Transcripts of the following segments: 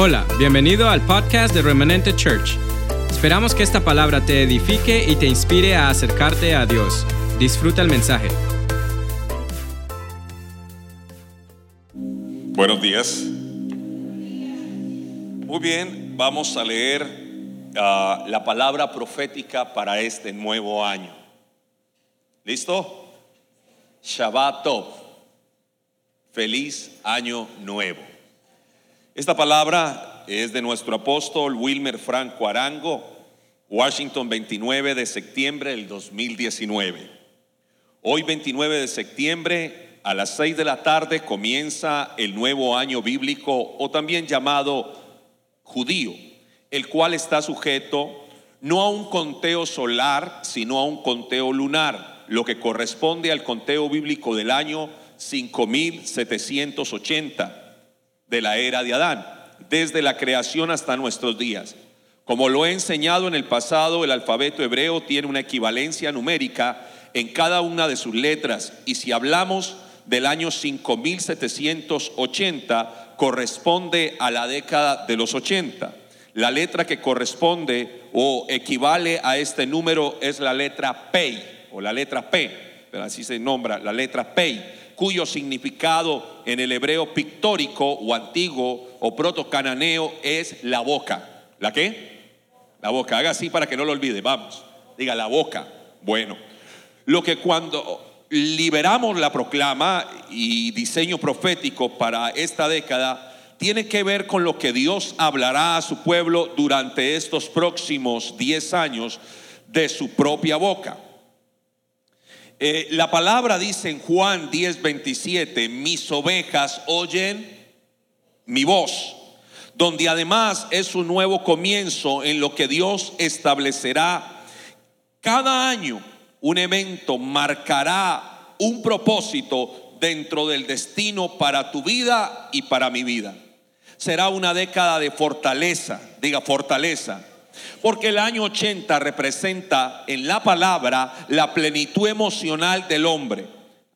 Hola, bienvenido al podcast de Remanente Church. Esperamos que esta palabra te edifique y te inspire a acercarte a Dios. Disfruta el mensaje. Buenos días. Muy bien, vamos a leer ah, la palabra profética para este nuevo año. ¿Listo? Shabbat. Feliz año nuevo. Esta palabra es de nuestro apóstol Wilmer Franco Arango, Washington 29 de septiembre del 2019. Hoy 29 de septiembre a las 6 de la tarde comienza el nuevo año bíblico o también llamado judío, el cual está sujeto no a un conteo solar, sino a un conteo lunar, lo que corresponde al conteo bíblico del año 5780 de la era de Adán, desde la creación hasta nuestros días. Como lo he enseñado en el pasado, el alfabeto hebreo tiene una equivalencia numérica en cada una de sus letras y si hablamos del año 5780 corresponde a la década de los 80. La letra que corresponde o equivale a este número es la letra Pei o la letra P, pero así se nombra la letra Pei cuyo significado en el hebreo pictórico o antiguo o proto-cananeo es la boca. ¿La qué? La boca. Haga así para que no lo olvide. Vamos. Diga la boca. Bueno. Lo que cuando liberamos la proclama y diseño profético para esta década tiene que ver con lo que Dios hablará a su pueblo durante estos próximos 10 años de su propia boca. Eh, la palabra dice en Juan 10:27, mis ovejas oyen mi voz, donde además es un nuevo comienzo en lo que Dios establecerá. Cada año un evento marcará un propósito dentro del destino para tu vida y para mi vida. Será una década de fortaleza, diga fortaleza porque el año 80 representa en la palabra la plenitud emocional del hombre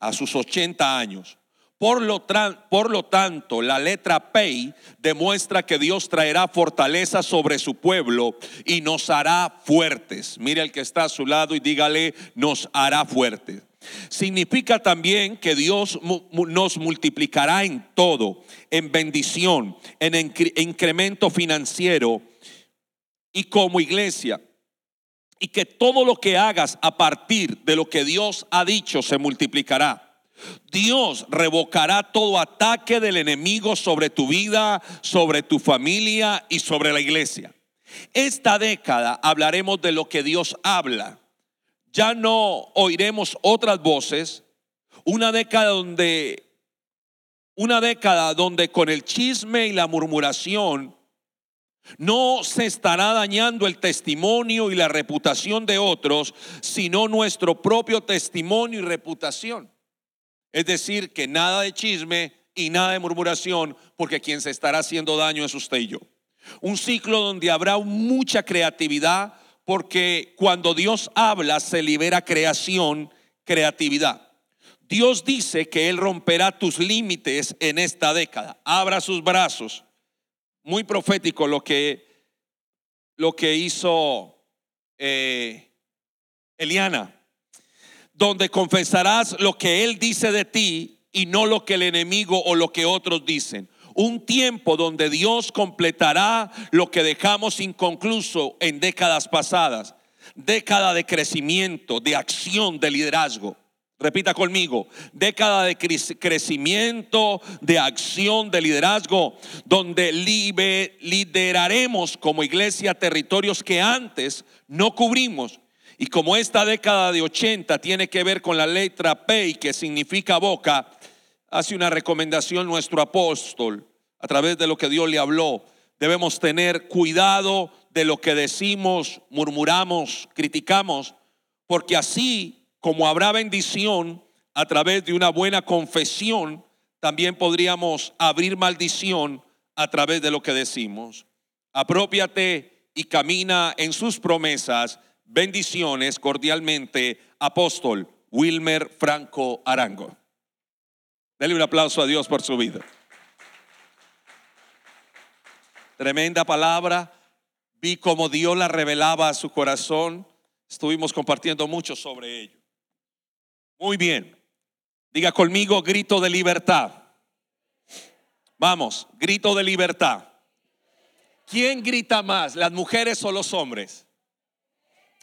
a sus 80 años. Por lo, por lo, tanto, la letra Pei demuestra que Dios traerá fortaleza sobre su pueblo y nos hará fuertes. Mire al que está a su lado y dígale, nos hará fuertes. Significa también que Dios nos multiplicará en todo, en bendición, en incremento financiero, y como iglesia. Y que todo lo que hagas a partir de lo que Dios ha dicho se multiplicará. Dios revocará todo ataque del enemigo sobre tu vida, sobre tu familia y sobre la iglesia. Esta década hablaremos de lo que Dios habla. Ya no oiremos otras voces. Una década donde una década donde con el chisme y la murmuración no se estará dañando el testimonio y la reputación de otros, sino nuestro propio testimonio y reputación. Es decir, que nada de chisme y nada de murmuración, porque quien se estará haciendo daño es usted y yo. Un ciclo donde habrá mucha creatividad, porque cuando Dios habla se libera creación, creatividad. Dios dice que Él romperá tus límites en esta década. Abra sus brazos muy profético lo que, lo que hizo eh, Eliana, donde confesarás lo que Él dice de ti y no lo que el enemigo o lo que otros dicen. Un tiempo donde Dios completará lo que dejamos inconcluso en décadas pasadas. Década de crecimiento, de acción, de liderazgo. Repita conmigo, década de crecimiento, de acción, de liderazgo, donde lideraremos como iglesia territorios que antes no cubrimos. Y como esta década de 80 tiene que ver con la letra P, que significa boca, hace una recomendación nuestro apóstol a través de lo que Dios le habló. Debemos tener cuidado de lo que decimos, murmuramos, criticamos, porque así como habrá bendición a través de una buena confesión, también podríamos abrir maldición a través de lo que decimos. Apropiate y camina en sus promesas. Bendiciones cordialmente, apóstol Wilmer Franco Arango. Dele un aplauso a Dios por su vida. Tremenda palabra. Vi cómo Dios la revelaba a su corazón. Estuvimos compartiendo mucho sobre ello. Muy bien. Diga conmigo grito de libertad. Vamos, grito de libertad. ¿Quién grita más, las mujeres o los hombres?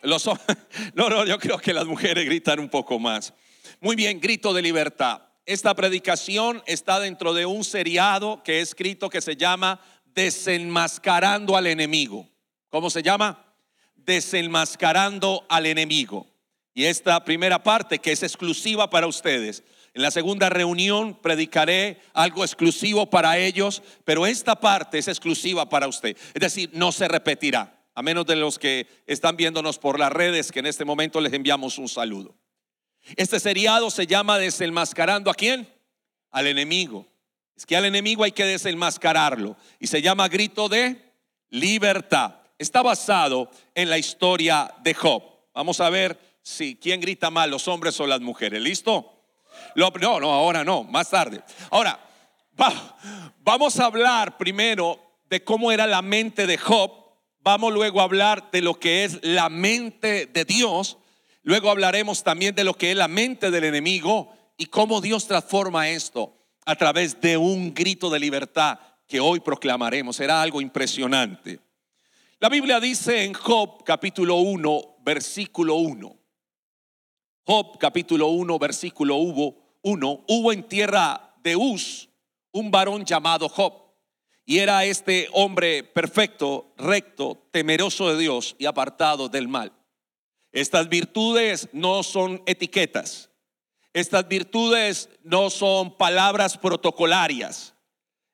Los, no, no, yo creo que las mujeres gritan un poco más. Muy bien, grito de libertad. Esta predicación está dentro de un seriado que he escrito que se llama Desenmascarando al enemigo. ¿Cómo se llama? Desenmascarando al enemigo. Y esta primera parte que es exclusiva para ustedes. En la segunda reunión predicaré algo exclusivo para ellos, pero esta parte es exclusiva para usted. Es decir, no se repetirá a menos de los que están viéndonos por las redes, que en este momento les enviamos un saludo. Este seriado se llama Desenmascarando a quién? Al enemigo. Es que al enemigo hay que desenmascararlo y se llama Grito de Libertad. Está basado en la historia de Job. Vamos a ver si quién grita más, los hombres o las mujeres. ¿Listo? no, no, ahora no, más tarde. Ahora, vamos a hablar primero de cómo era la mente de Job Vamos luego a hablar de lo que es la mente de Dios. Luego hablaremos también de lo que es la mente del enemigo y cómo Dios transforma esto a través de un grito de libertad que hoy proclamaremos. Será algo impresionante. La Biblia dice en Job capítulo 1, versículo 1. Job capítulo 1, versículo 1. Hubo en tierra de Uz un varón llamado Job y era este hombre perfecto, recto, temeroso de Dios y apartado del mal. Estas virtudes no son etiquetas. Estas virtudes no son palabras protocolarias.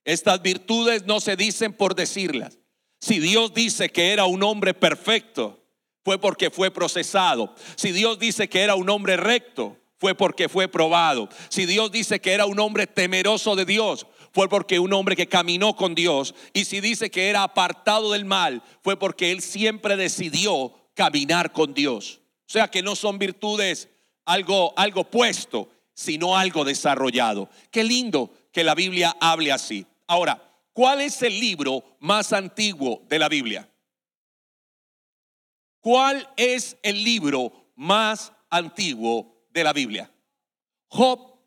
Estas virtudes no se dicen por decirlas. Si Dios dice que era un hombre perfecto, fue porque fue procesado. Si Dios dice que era un hombre recto, fue porque fue probado. Si Dios dice que era un hombre temeroso de Dios, fue porque un hombre que caminó con Dios. Y si dice que era apartado del mal, fue porque él siempre decidió caminar con Dios. O sea que no son virtudes algo, algo puesto, sino algo desarrollado. Qué lindo que la Biblia hable así. Ahora, ¿cuál es el libro más antiguo de la Biblia? ¿Cuál es el libro más antiguo de la Biblia? Job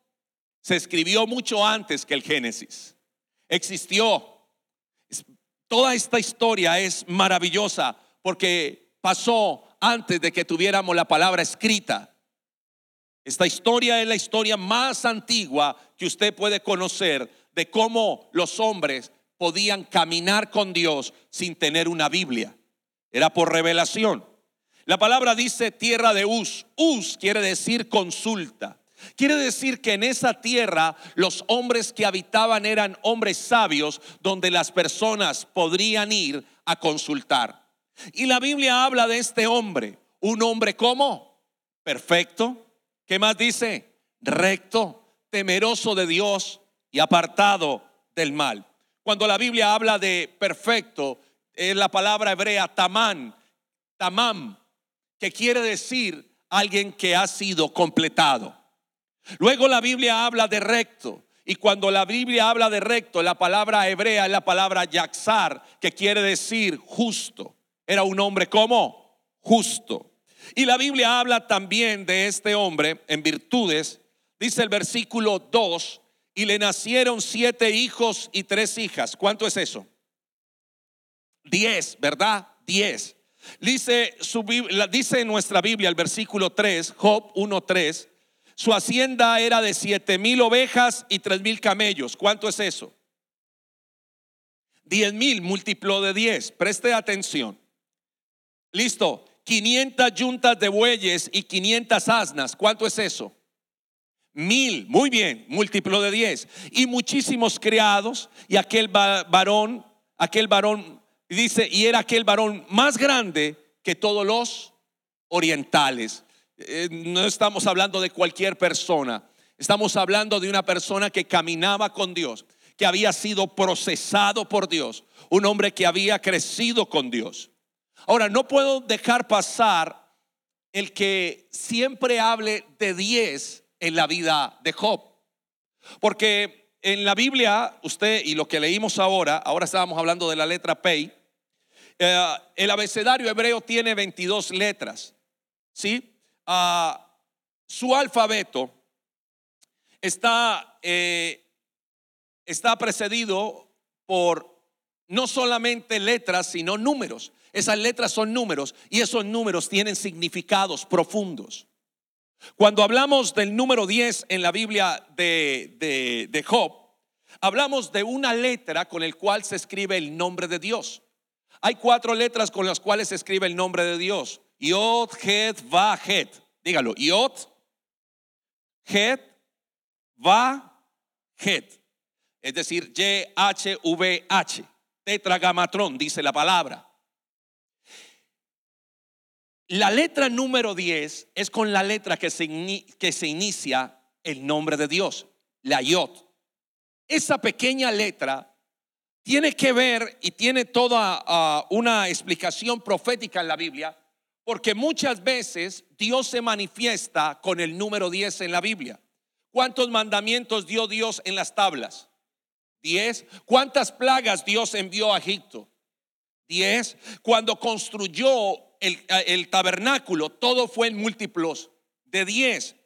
se escribió mucho antes que el Génesis. Existió. Toda esta historia es maravillosa porque pasó antes de que tuviéramos la palabra escrita. Esta historia es la historia más antigua que usted puede conocer de cómo los hombres podían caminar con Dios sin tener una Biblia. Era por revelación. La palabra dice tierra de Uz. Uz quiere decir consulta. Quiere decir que en esa tierra los hombres que habitaban eran hombres sabios donde las personas podrían ir a consultar. Y la Biblia habla de este hombre, un hombre como perfecto, ¿qué más dice? Recto, temeroso de Dios y apartado del mal. Cuando la Biblia habla de perfecto, es la palabra hebrea tamán, tamam, que quiere decir alguien que ha sido completado. Luego la Biblia habla de recto. Y cuando la Biblia habla de recto, la palabra hebrea es la palabra yaxar, que quiere decir justo. Era un hombre como justo. Y la Biblia habla también de este hombre en virtudes. Dice el versículo 2, y le nacieron siete hijos y tres hijas. ¿Cuánto es eso? Diez, ¿verdad? Diez. Dice, su, dice en nuestra Biblia el versículo 3, Job 1.3, su hacienda era de siete mil ovejas y tres mil camellos. ¿Cuánto es eso? Diez mil múltiplo de diez. Preste atención. Listo. 500 yuntas de bueyes y 500 asnas. ¿Cuánto es eso? Mil. Muy bien. Múltiplo de diez. Y muchísimos criados. Y aquel varón, aquel varón, dice, y era aquel varón más grande que todos los orientales. Eh, no estamos hablando de cualquier persona, estamos hablando de una persona que caminaba con Dios, que había sido procesado por Dios, un hombre que había crecido con Dios. Ahora, no puedo dejar pasar el que siempre hable de 10 en la vida de Job, porque en la Biblia, usted y lo que leímos ahora, ahora estábamos hablando de la letra P, eh, el abecedario hebreo tiene 22 letras, ¿sí? Ah, su alfabeto está, eh, está precedido por no solamente letras, sino números. Esas letras son números y esos números tienen significados profundos. Cuando hablamos del número 10 en la Biblia de, de, Job, hablamos de una letra con el cual se escribe el nombre de Dios. Hay cuatro letras con las cuales se escribe el nombre de Dios. Yod, Het, Va, Het. Dígalo. Yod, Het, Va, Het. Es decir, Y, H, V, H. Tetragamatrón, dice la palabra. La letra número 10 es con la letra que se, que se inicia el nombre de Dios, la Yod. Esa pequeña letra tiene que ver y tiene toda ah, una explicación profética en la Biblia, porque muchas veces Dios se manifiesta con el número 10 en la Biblia. ¿Cuántos mandamientos dio Dios en las tablas? Diez. ¿Cuántas plagas Dios envió a Egipto? Diez. Cuando construyó el, tabernáculo, todo fue en múltiplos de 10.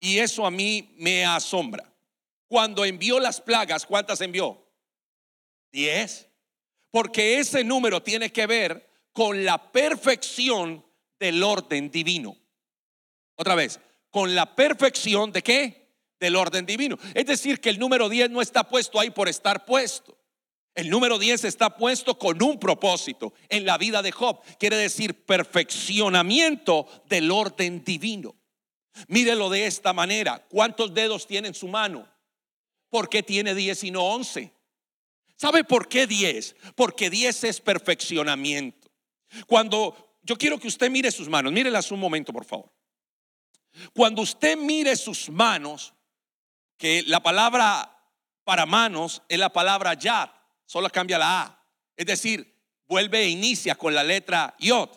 Y eso a mí me asombra. Cuando envió las plagas, ¿cuántas envió? 10. Porque ese número tiene que ver con la perfección del orden divino. Otra vez, con la perfección de qué? Del orden divino. Es decir, que el número 10 no está puesto ahí por estar puesto. El número 10 está puesto con un propósito en la vida de Job. Quiere decir perfeccionamiento del orden divino. Mírelo de esta manera. ¿Cuántos dedos tiene en su mano? ¿Por qué tiene 10 y no 11? ¿Sabe por qué 10? Porque 10 es perfeccionamiento. Cuando yo quiero que usted mire sus manos, mírelas un momento, por favor. Cuando usted mire sus manos, que la palabra para manos es la palabra yad solo cambia la A. Es decir, vuelve e inicia con la letra Yod.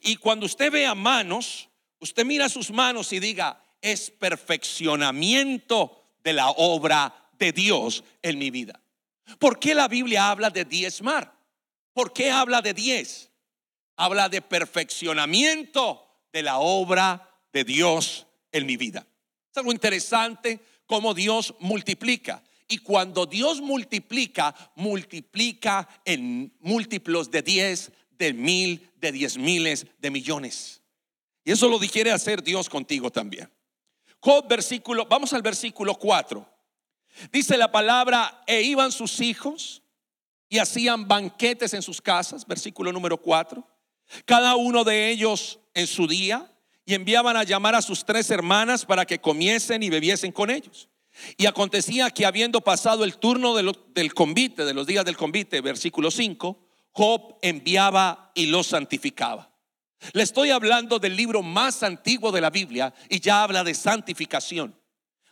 Y cuando usted vea manos, usted mira sus manos y diga, es perfeccionamiento de la obra de Dios en mi vida. ¿Por qué la Biblia habla de diezmar? ¿Por qué habla de diez? Habla de perfeccionamiento de la obra de Dios en mi vida. Es algo interesante cómo Dios multiplica. Y cuando Dios multiplica, multiplica en múltiplos de 10, de mil, de diez miles, de millones. Y eso lo quiere hacer Dios contigo también. Job versículo, vamos al versículo 4. Dice la palabra, e iban sus hijos y hacían banquetes en sus casas, versículo número 4. Cada uno de ellos en su día y enviaban a llamar a sus tres hermanas para que comiesen y bebiesen con ellos. Y acontecía que habiendo pasado el turno del convite, de los días del convite, versículo 5, Job enviaba y los santificaba. Le estoy hablando del libro más antiguo de la Biblia y ya habla de santificación.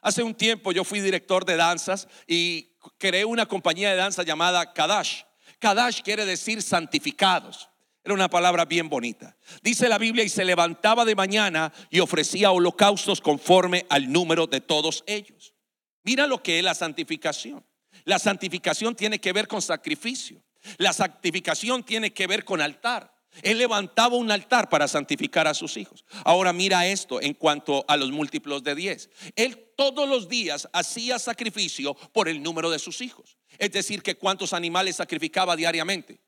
Hace un tiempo yo fui director de danzas y creé una compañía de danza llamada Kadash. Kadash quiere decir santificados. Era una palabra bien bonita. Dice la Biblia y se levantaba de mañana y ofrecía holocaustos conforme al número de todos ellos. Mira lo que es la santificación. La santificación tiene que ver con sacrificio. La santificación tiene que ver con altar. Él levantaba un altar para santificar a sus hijos. Ahora mira esto en cuanto a los múltiplos de 10. Él todos los días hacía sacrificio por el número de sus hijos. Es decir, que cuántos animales sacrificaba diariamente.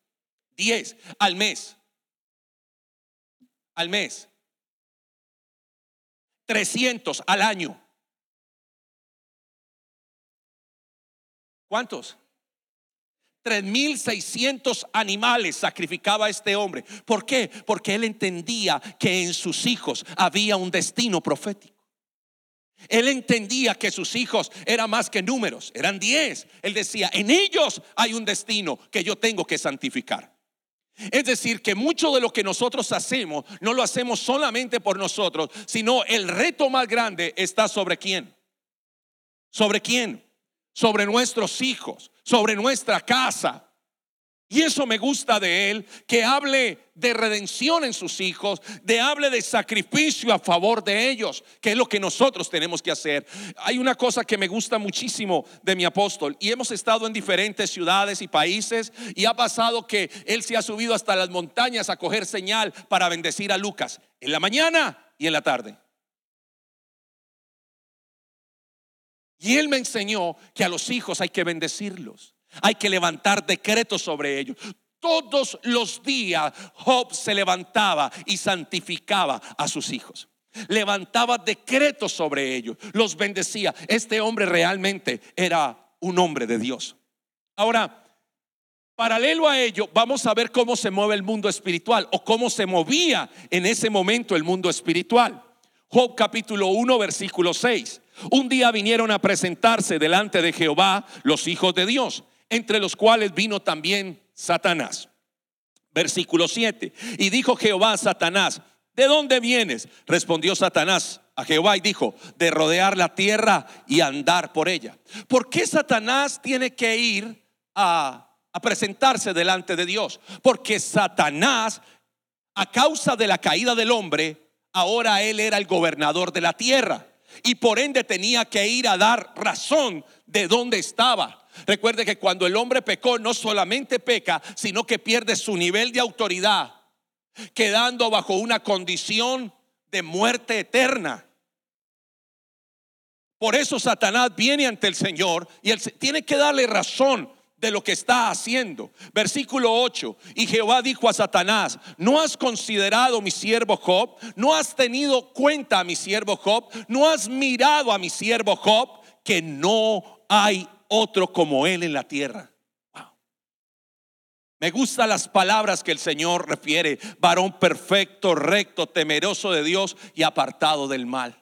10 al mes. Al mes. 300 al año. ¿Cuántos? 3.600 animales sacrificaba este hombre. ¿Por qué? Porque él entendía que en sus hijos había un destino profético. Él entendía que sus hijos eran más que números, eran 10. Él decía, en ellos hay un destino que yo tengo que santificar. Es decir, que mucho de lo que nosotros hacemos no lo hacemos solamente por nosotros, sino el reto más grande está sobre quién. ¿Sobre quién? Sobre nuestros hijos, sobre nuestra casa. Y eso me gusta de él, que hable de redención en sus hijos, de hable de sacrificio a favor de ellos, que es lo que nosotros tenemos que hacer. Hay una cosa que me gusta muchísimo de mi apóstol y hemos estado en diferentes ciudades y países y ha pasado que él se ha subido hasta las montañas a coger señal para bendecir a Lucas en la mañana y en la tarde. Y él me enseñó que a los hijos hay que bendecirlos. Hay que levantar decretos sobre ellos. Todos los días Job se levantaba y santificaba a sus hijos. Levantaba decretos sobre ellos, los bendecía. Este hombre realmente era un hombre de Dios. Ahora, paralelo a ello, vamos a ver cómo se mueve el mundo espiritual o cómo se movía en ese momento el mundo espiritual. Job capítulo 1, versículo 6. Un día vinieron a presentarse delante de Jehová los hijos de Dios entre los cuales vino también Satanás. Versículo 7. Y dijo Jehová a Satanás, ¿de dónde vienes? Respondió Satanás a Jehová y dijo, de rodear la tierra y andar por ella. ¿Por qué Satanás tiene que ir a, a presentarse delante de Dios? Porque Satanás, a causa de la caída del hombre, ahora él era el gobernador de la tierra y por ende tenía que ir a dar razón de dónde estaba. Recuerde que cuando el hombre pecó, no solamente peca, sino que pierde su nivel de autoridad, quedando bajo una condición de muerte eterna. Por eso Satanás viene ante el Señor y él tiene que darle razón de lo que está haciendo. Versículo 8. Y Jehová dijo a Satanás, ¿no has considerado mi siervo Job? ¿No has tenido cuenta a mi siervo Job? ¿No has mirado a mi siervo Job? Que no hay otro como Él en la tierra. Me gustan las palabras que el Señor refiere, varón perfecto, recto, temeroso de Dios y apartado del mal.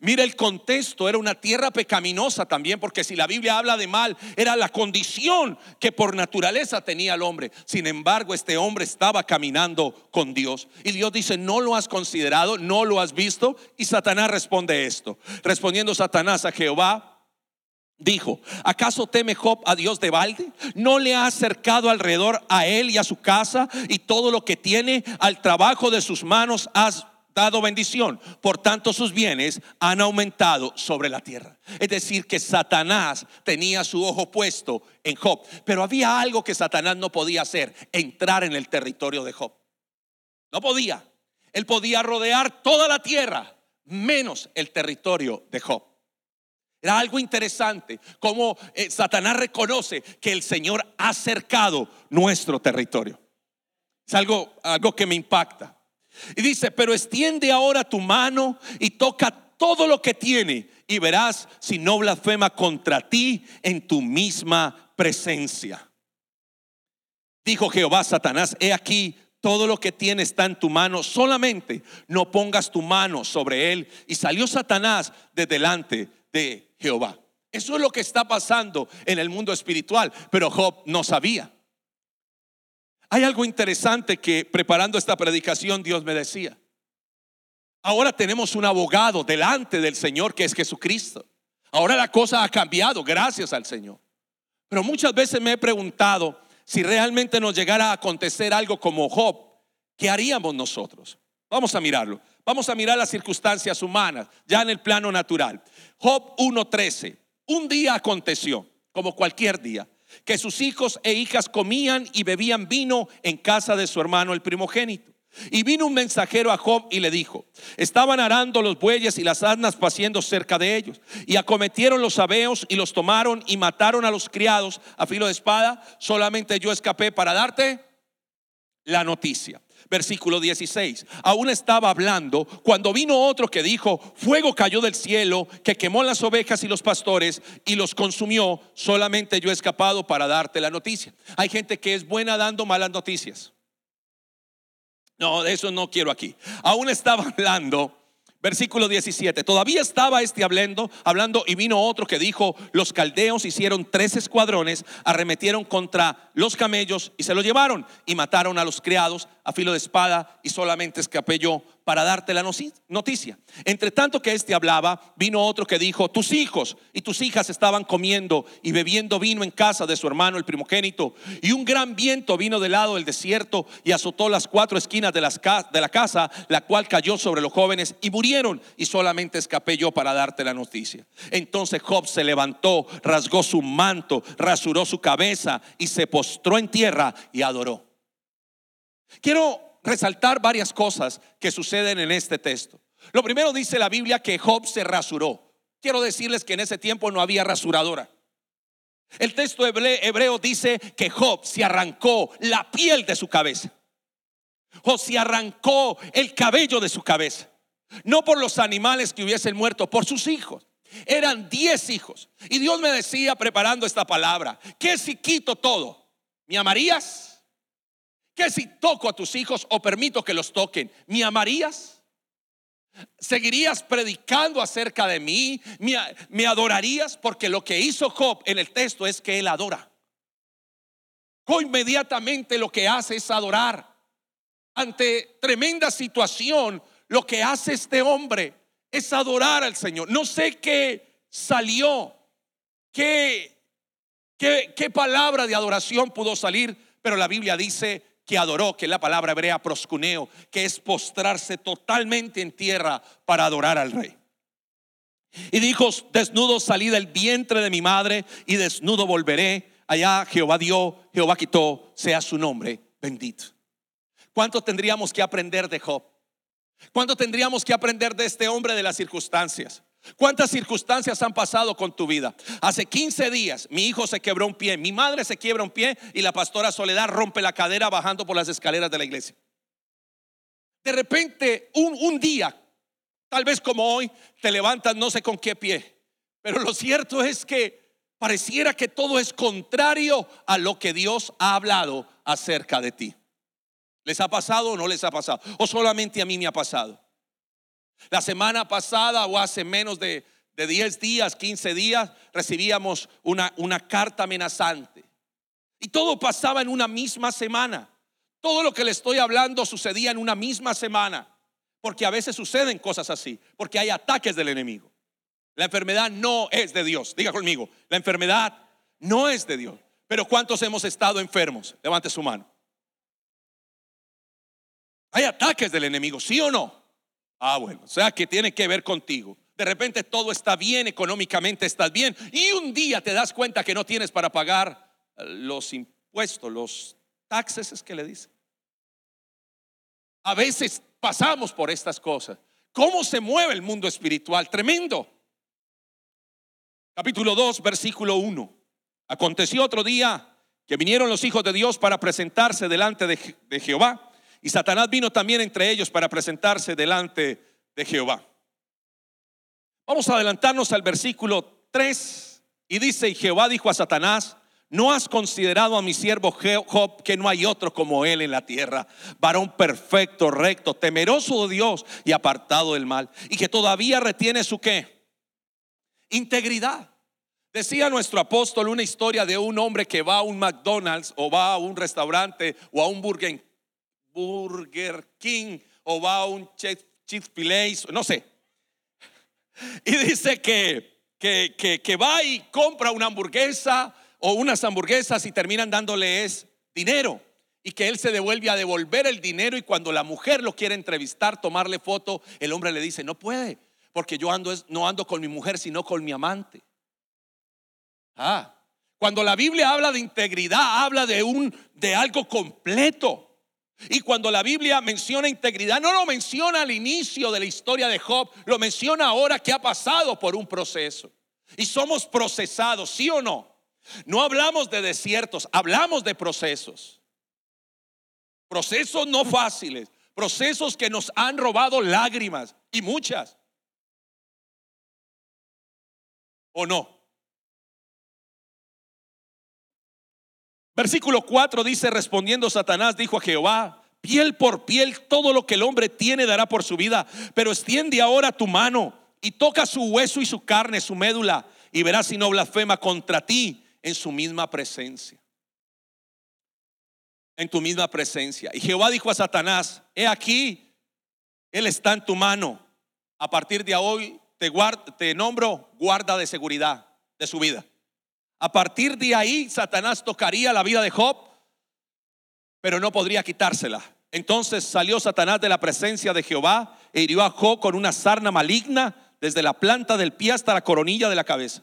Mira el contexto, era una tierra pecaminosa también, porque si la Biblia habla de mal, era la condición que por naturaleza tenía el hombre. Sin embargo, este hombre estaba caminando con Dios. Y Dios dice, no lo has considerado, no lo has visto. Y Satanás responde esto. Respondiendo Satanás a Jehová, Dijo, ¿acaso teme Job a Dios de balde? ¿No le ha acercado alrededor a él y a su casa y todo lo que tiene al trabajo de sus manos has dado bendición? Por tanto sus bienes han aumentado sobre la tierra. Es decir, que Satanás tenía su ojo puesto en Job. Pero había algo que Satanás no podía hacer, entrar en el territorio de Job. No podía. Él podía rodear toda la tierra, menos el territorio de Job. Era algo interesante como eh, Satanás reconoce que el Señor ha cercado nuestro territorio. Es algo, algo que me impacta. Y dice, pero extiende ahora tu mano y toca todo lo que tiene y verás si no blasfema contra ti en tu misma presencia. Dijo Jehová Satanás, he aquí, todo lo que tiene está en tu mano, solamente no pongas tu mano sobre él. Y salió Satanás de delante de Jehová. Eso es lo que está pasando en el mundo espiritual, pero Job no sabía. Hay algo interesante que preparando esta predicación Dios me decía. Ahora tenemos un abogado delante del Señor que es Jesucristo. Ahora la cosa ha cambiado, gracias al Señor. Pero muchas veces me he preguntado si realmente nos llegara a acontecer algo como Job, ¿qué haríamos nosotros? Vamos a mirarlo. Vamos a mirar las circunstancias humanas, ya en el plano natural. Job 1.13. Un día aconteció, como cualquier día, que sus hijos e hijas comían y bebían vino en casa de su hermano el primogénito. Y vino un mensajero a Job y le dijo, estaban arando los bueyes y las asnas paciendo cerca de ellos. Y acometieron los sabeos y los tomaron y mataron a los criados a filo de espada. Solamente yo escapé para darte la noticia versículo 16. Aún estaba hablando cuando vino otro que dijo, fuego cayó del cielo, que quemó las ovejas y los pastores y los consumió. Solamente yo he escapado para darte la noticia. Hay gente que es buena dando malas noticias. No, de eso no quiero aquí. Aún estaba hablando Versículo 17. Todavía estaba este hablando, hablando y vino otro que dijo, los caldeos hicieron tres escuadrones, arremetieron contra los camellos y se los llevaron y mataron a los criados a filo de espada y solamente escapé yo para darte la noticia. Entre tanto que éste hablaba, vino otro que dijo, tus hijos y tus hijas estaban comiendo y bebiendo vino en casa de su hermano el primogénito. Y un gran viento vino del lado del desierto y azotó las cuatro esquinas de, las, de la casa, la cual cayó sobre los jóvenes y murieron. Y solamente escapé yo para darte la noticia. Entonces Job se levantó, rasgó su manto, rasuró su cabeza y se postró en tierra y adoró. Quiero resaltar varias cosas que suceden en este texto. Lo primero dice la Biblia que Job se rasuró. Quiero decirles que en ese tiempo no había rasuradora. El texto hebreo dice que Job se arrancó la piel de su cabeza. O se arrancó el cabello de su cabeza. No por los animales que hubiesen muerto, por sus hijos. Eran diez hijos. Y Dios me decía preparando esta palabra, que si quito todo, ¿me amarías? ¿Qué si toco a tus hijos o permito que los toquen? ¿Me amarías? ¿Seguirías predicando acerca de mí? ¿Me, adorarías? Porque lo que hizo Job en el texto es que él adora. Job inmediatamente lo que hace es adorar. Ante tremenda situación, lo que hace este hombre es adorar al Señor. No sé qué salió, qué, qué, qué palabra de adoración pudo salir, pero la Biblia dice que adoró, que es la palabra hebrea proscuneo, que es postrarse totalmente en tierra para adorar al rey. Y dijo, desnudo salí del vientre de mi madre y desnudo volveré. Allá Jehová dio, Jehová quitó, sea su nombre bendito. ¿Cuánto tendríamos que aprender de Job? ¿Cuánto tendríamos que aprender de este hombre de las circunstancias? ¿Cuántas circunstancias han pasado con tu vida? Hace 15 días mi hijo se quebró un pie, mi madre se quiebra un pie y la pastora Soledad rompe la cadera bajando por las escaleras de la iglesia. De repente, un, un día, tal vez como hoy, te levantas no sé con qué pie, pero lo cierto es que pareciera que todo es contrario a lo que Dios ha hablado acerca de ti. ¿Les ha pasado o no les ha pasado? ¿O solamente a mí me ha pasado? La semana pasada o hace menos de, 10 días, 15 días, recibíamos una, una carta amenazante. Y todo pasaba en una misma semana. Todo lo que le estoy hablando sucedía en una misma semana. Porque a veces suceden cosas así. Porque hay ataques del enemigo. La enfermedad no es de Dios. Diga conmigo, la enfermedad no es de Dios. Pero ¿cuántos hemos estado enfermos? Levante su mano. Hay ataques del enemigo, ¿sí o no? Ah, bueno, o sea que tiene que ver contigo. De repente todo está bien, económicamente estás bien, y un día te das cuenta que no tienes para pagar eh, los impuestos, los taxes, es que le dice. A veces pasamos por estas cosas. ¿Cómo se mueve el mundo espiritual? Tremendo. Capítulo 2, versículo 1. Aconteció otro día que vinieron los hijos de Dios para presentarse delante de, de Jehová y Satanás vino también entre ellos para presentarse delante de Jehová. Vamos a adelantarnos al versículo 3 y dice, y Jehová dijo a Satanás, ¿no has considerado a mi siervo Job que no hay otro como él en la tierra? Varón perfecto, recto, temeroso de Dios y apartado del mal. Y que todavía retiene su qué? Integridad. Decía nuestro apóstol una historia de un hombre que va a un McDonald's o va a un restaurante o a un Burger Burger King o va a un Chick-fil-A, no sé. Y dice que, que, que, va y compra una hamburguesa o unas hamburguesas y terminan dándoles dinero y que él se devuelve a devolver el dinero y cuando la mujer lo quiere entrevistar, tomarle foto, el hombre le dice, no puede, porque yo ando, no ando con mi mujer, sino con mi amante. Ah, cuando la Biblia habla de integridad, habla de un de algo completo. Y cuando la Biblia menciona integridad, no lo menciona al inicio de la historia de Job, lo menciona ahora que ha pasado por un proceso. Y somos procesados, ¿sí o no? No hablamos de desiertos, hablamos de procesos. Procesos no fáciles, procesos que nos han robado lágrimas y muchas. ¿O no? Versículo 4 dice, respondiendo Satanás, dijo a Jehová, piel por piel, todo lo que el hombre tiene dará por su vida, pero extiende ahora tu mano y toca su hueso y su carne, su médula, y verás si no blasfema contra ti en su misma presencia. En tu misma presencia. Y Jehová dijo a Satanás, he aquí, Él está en tu mano. A partir de hoy te, te nombro guarda de seguridad de su vida. A partir de ahí, Satanás tocaría la vida de Job, pero no podría quitársela. Entonces salió Satanás de la presencia de Jehová e hirió a Job con una sarna maligna desde la planta del pie hasta la coronilla de la cabeza.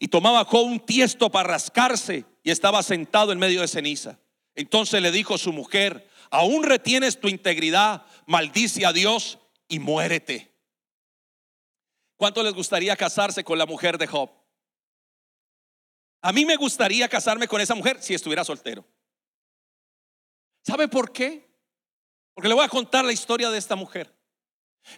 Y tomaba Job un tiesto para rascarse y estaba sentado en medio de ceniza. Entonces le dijo su mujer, aún retienes tu integridad, maldice a Dios y muérete. ¿Cuánto les gustaría casarse con la mujer de Job? A mí me gustaría casarme con esa mujer si estuviera soltero. ¿Sabe por qué? Porque le voy a contar la historia de esta mujer.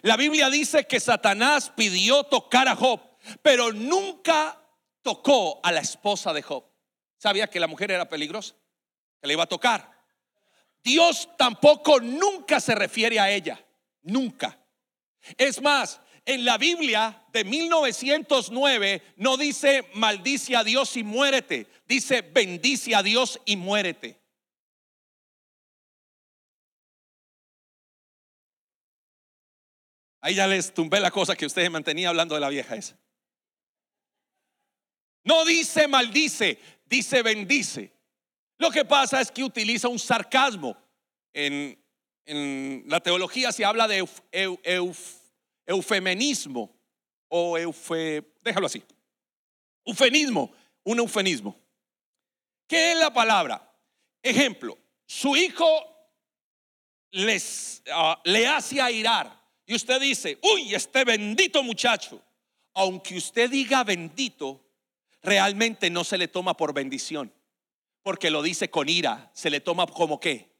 La Biblia dice que Satanás pidió tocar a Job, pero nunca tocó a la esposa de Job. Sabía que la mujer era peligrosa, que le iba a tocar. Dios tampoco nunca se refiere a ella, nunca. Es más, en la Biblia de 1909 no dice maldice a Dios y muérete, dice bendice a Dios y muérete. Ahí ya les tumbé la cosa que ustedes mantenía hablando de la vieja esa. No dice maldice, dice bendice. Lo que pasa es que utiliza un sarcasmo. En, la teología se habla de eufemenismo o eufe, déjalo así. Eufemismo, un eufemismo. ¿Qué es la palabra? Ejemplo, su hijo les, ah, le hace airar y usted dice, uy, este bendito muchacho, aunque usted diga bendito, realmente no se le toma por bendición, porque lo dice con ira, se le toma como qué,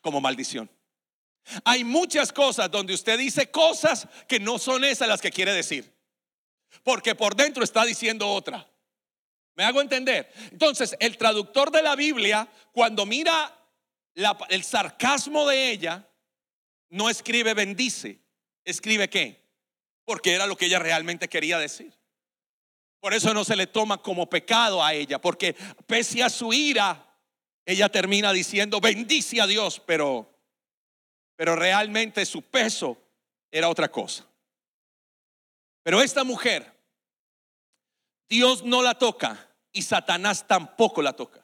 como maldición. Hay muchas cosas donde usted dice cosas que no son esas las que quiere decir. Porque por dentro está diciendo otra. ¿Me hago entender? Entonces, el traductor de la Biblia, cuando mira el sarcasmo de ella, no escribe bendice, escribe qué? Porque era lo que ella realmente quería decir. Por eso no se le toma como pecado a ella, porque pese a su ira, ella termina diciendo, bendice a Dios, pero pero realmente su peso era otra cosa. Pero esta mujer, Dios no la toca y Satanás tampoco la toca.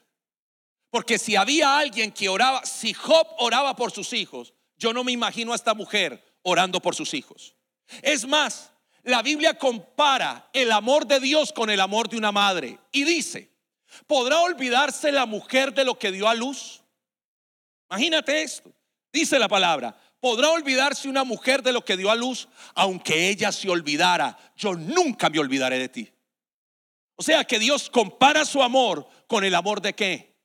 Porque si había alguien que oraba, si Job oraba por sus hijos, yo no me imagino a esta mujer orando por sus hijos. Es más, la Biblia compara el amor de Dios con el amor de una madre y dice, ¿podrá olvidarse la mujer de lo que dio a luz? Imagínate esto. Dice la palabra, ¿podrá olvidarse una mujer de lo que dio a luz? Aunque ella se olvidara, yo nunca me olvidaré de ti. O sea que Dios compara su amor con el amor de qué?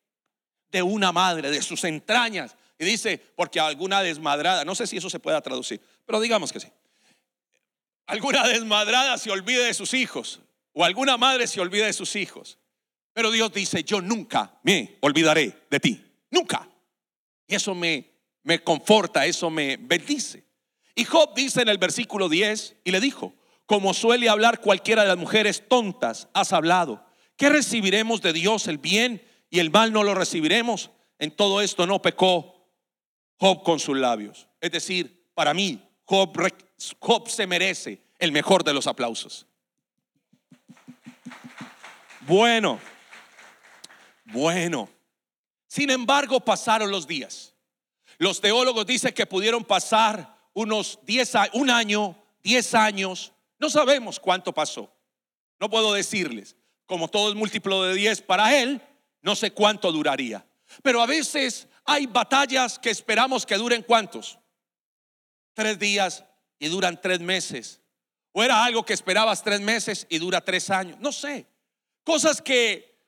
De una madre, de sus entrañas. Y dice, porque alguna desmadrada, no sé si eso se pueda traducir, pero digamos que sí. Alguna desmadrada se olvide de sus hijos, o alguna madre se olvide de sus hijos. Pero Dios dice, yo nunca me olvidaré de ti, nunca. Y eso me me conforta, eso me bendice. Y Job dice en el versículo 10 y le dijo, como suele hablar cualquiera de las mujeres tontas, has hablado. ¿Qué recibiremos de Dios? El bien y el mal no lo recibiremos. En todo esto no pecó Job con sus labios. Es decir, para mí, Job, Job se merece el mejor de los aplausos. Bueno, bueno. Sin embargo, pasaron los días. Los teólogos dicen que pudieron pasar unos 10 un año, 10 años, no sabemos cuánto pasó. No puedo decirles, como todo es múltiplo de 10 para él, no sé cuánto duraría. Pero a veces hay batallas que esperamos que duren cuántos? Tres días y duran tres meses. O era algo que esperabas tres meses y dura tres años. No sé. Cosas que,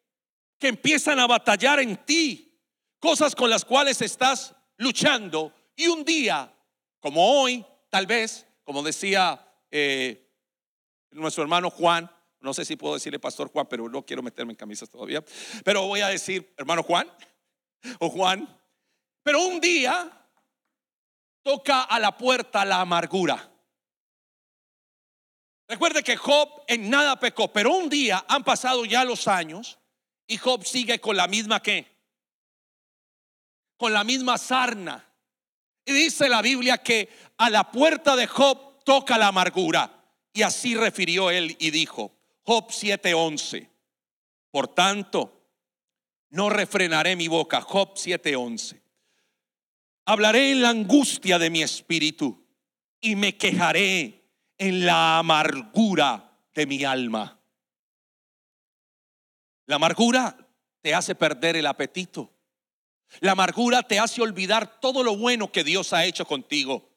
que empiezan a batallar en ti. Cosas con las cuales estás luchando y un día, como hoy, tal vez, como decía eh, nuestro hermano Juan, no sé si puedo decirle pastor Juan, pero no quiero meterme en camisas todavía, pero voy a decir hermano Juan o Juan, pero un día toca a la puerta la amargura. Recuerde que Job en nada pecó, pero un día han pasado ya los años y Job sigue con la misma que la misma sarna. Y dice la Biblia que a la puerta de Job toca la amargura. Y así refirió él y dijo, Job 7:11, por tanto, no refrenaré mi boca, Job 7:11. Hablaré en la angustia de mi espíritu y me quejaré en la amargura de mi alma. La amargura te hace perder el apetito. La amargura te hace olvidar todo lo bueno que Dios ha hecho contigo.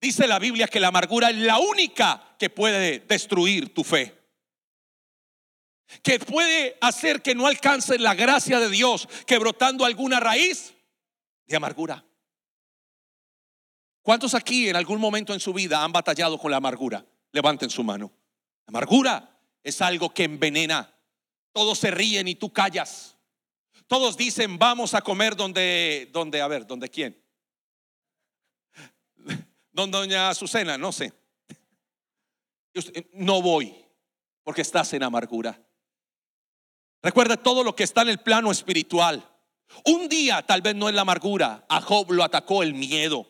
Dice la Biblia que la amargura es la única que puede destruir tu fe. Que puede hacer que no alcances la gracia de Dios, que brotando alguna raíz de amargura. ¿Cuántos aquí en algún momento en su vida han batallado con la amargura? Levanten su mano. La amargura es algo que envenena. Todos se ríen y tú callas. Todos dicen, vamos a comer donde, donde, a ver, donde quién. Don doña Azucena, no sé. No voy porque estás en amargura. Recuerda todo lo que está en el plano espiritual. Un día, tal vez no en la amargura, a Job lo atacó el miedo.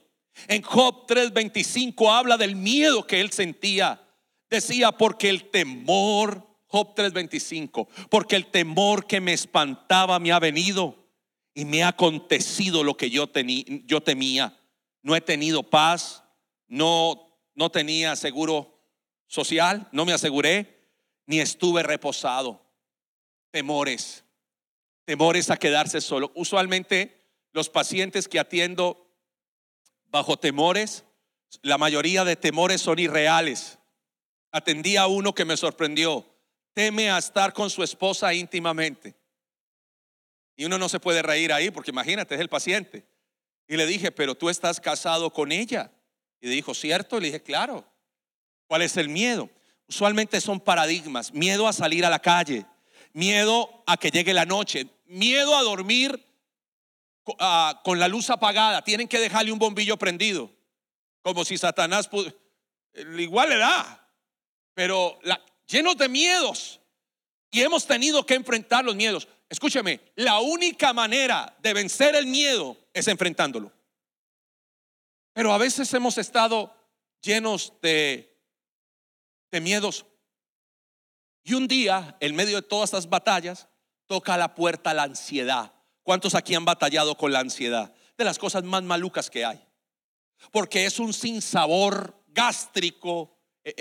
En Job 3:25 habla del miedo que él sentía. Decía, porque el temor, Job 3:25, porque el temor que me espantaba me ha venido y me ha acontecido lo que yo, yo temía. No he tenido paz, no, no tenía seguro social, no me aseguré, ni estuve reposado. Temores, temores a quedarse solo. Usualmente los pacientes que atiendo bajo temores, la mayoría de temores son irreales. Atendí a uno que me sorprendió. Teme a estar con su esposa íntimamente. Y uno no se puede reír ahí porque imagínate, es el paciente. Y le dije, pero tú estás casado con ella. Y dijo, ¿cierto? Le dije, claro. ¿Cuál es el miedo? Usualmente son paradigmas. Miedo a salir a la calle. Miedo a que llegue la noche. Miedo a dormir ah, con la luz apagada. Tienen que dejarle un bombillo prendido. Como si Satanás igual le da. Pero llenos de miedos. Y hemos tenido que enfrentar los miedos. Escúcheme, la única manera de vencer el miedo es enfrentándolo. Pero a veces hemos estado llenos de, de miedos. Y un día, en medio de todas estas batallas, toca a la puerta la ansiedad. ¿Cuántos aquí han batallado con la ansiedad? De las cosas más malucas que hay. Porque es un sinsabor gástrico,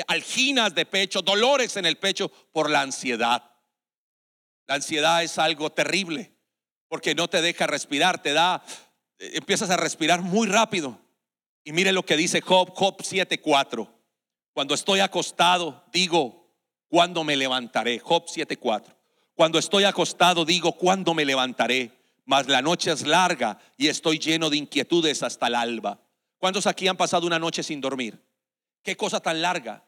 alginas de pecho, dolores en el pecho por la ansiedad. La ansiedad es algo terrible porque no te deja respirar, te da, eh, empiezas a respirar muy rápido. Y mire lo que dice Job, Job 7:4. Cuando estoy acostado, digo, ¿cuándo me levantaré? Job 7:4. Cuando estoy acostado, digo, ¿cuándo me levantaré? Mas la noche es larga y estoy lleno de inquietudes hasta el alba. ¿Cuántos aquí han pasado una noche sin dormir? Qué cosa tan larga.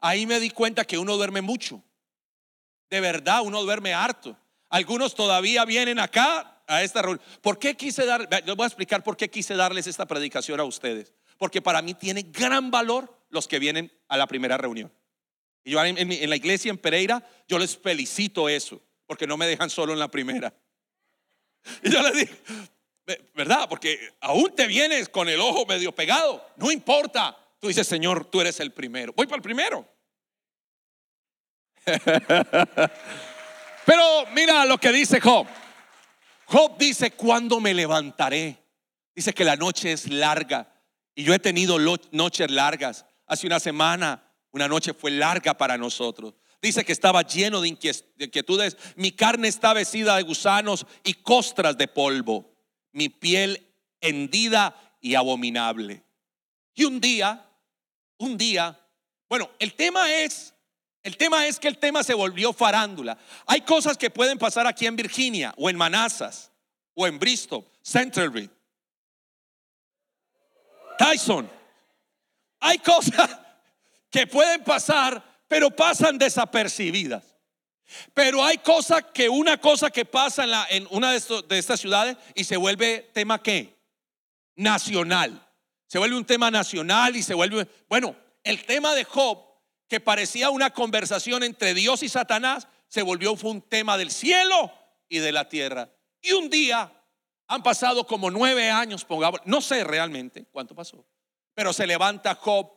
Ahí me di cuenta que uno duerme mucho. De verdad, uno duerme harto. Algunos todavía vienen acá a esta reunión. ¿Por qué quise dar? Les voy a explicar por qué quise darles esta predicación a ustedes porque para mí tiene gran valor los que vienen a la primera reunión. Y yo en, la iglesia en Pereira, yo les felicito eso, porque no me dejan solo en la primera. Y yo les digo, ¿verdad? Porque aún te vienes con el ojo medio pegado, no importa. Tú dices, Señor, tú eres el primero. Voy para el primero. Pero mira lo que dice Job. Job dice, ¿cuándo me levantaré? Dice que la noche es larga y yo he tenido noches largas. Hace una semana, una noche fue larga para nosotros. Dice que estaba lleno de inquietudes. Mi carne está vestida de gusanos y costras de polvo. Mi piel hendida y abominable. Y un día, un día, bueno, el tema es, el tema es que el tema se volvió farándula. Hay cosas que pueden pasar aquí en Virginia o en Manassas o en Bristol, Centerville Tyson. Hay cosas que pueden pasar, pero pasan desapercibidas. Pero hay cosas que una cosa que pasa en, la, en una de, de, estas ciudades y se vuelve tema qué? Nacional. Se vuelve un tema nacional y se vuelve, bueno, el tema de Job, que parecía una conversación entre Dios y Satanás, se volvió fue un tema del cielo y de la tierra. Y un día Han pasado como nueve años, pongamos, no sé realmente cuánto pasó, pero se levanta Job